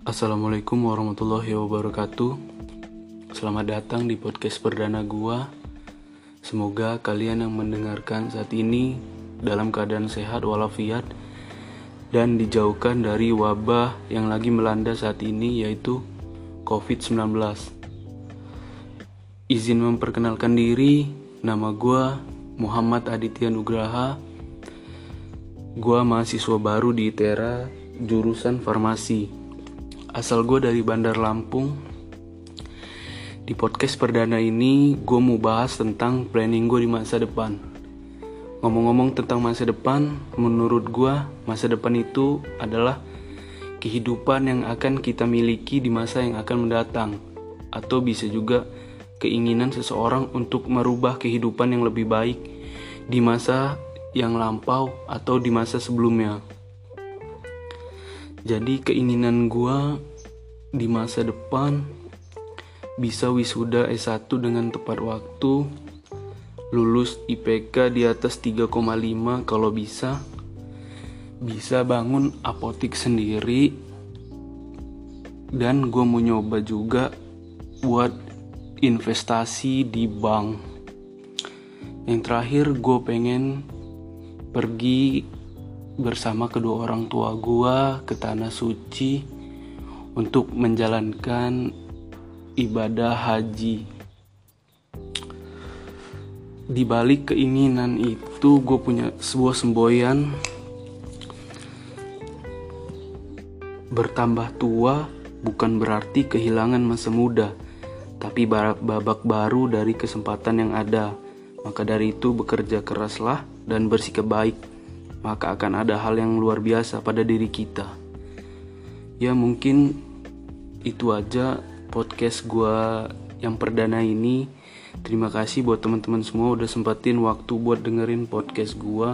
Assalamualaikum warahmatullahi wabarakatuh. Selamat datang di podcast perdana gua. Semoga kalian yang mendengarkan saat ini dalam keadaan sehat walafiat dan dijauhkan dari wabah yang lagi melanda saat ini yaitu COVID-19. Izin memperkenalkan diri, nama gua Muhammad Aditya Nugraha. Gua mahasiswa baru di ITERA jurusan farmasi. Asal gue dari Bandar Lampung. Di podcast perdana ini, gue mau bahas tentang planning gue di masa depan. Ngomong-ngomong tentang masa depan, menurut gue, masa depan itu adalah kehidupan yang akan kita miliki di masa yang akan mendatang, atau bisa juga keinginan seseorang untuk merubah kehidupan yang lebih baik di masa yang lampau atau di masa sebelumnya. Jadi keinginan gue di masa depan bisa wisuda S1 dengan tepat waktu, lulus IPK di atas 3,5 kalau bisa, bisa bangun apotik sendiri, dan gue mau nyoba juga buat investasi di bank. Yang terakhir gue pengen pergi bersama kedua orang tua gua ke tanah suci untuk menjalankan ibadah haji. Di balik keinginan itu gue punya sebuah semboyan Bertambah tua bukan berarti kehilangan masa muda, tapi babak baru dari kesempatan yang ada. Maka dari itu bekerja keraslah dan bersikap baik maka akan ada hal yang luar biasa pada diri kita. Ya mungkin itu aja podcast gue yang perdana ini. Terima kasih buat teman-teman semua udah sempatin waktu buat dengerin podcast gue.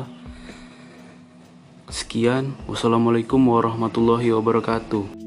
Sekian, wassalamualaikum warahmatullahi wabarakatuh.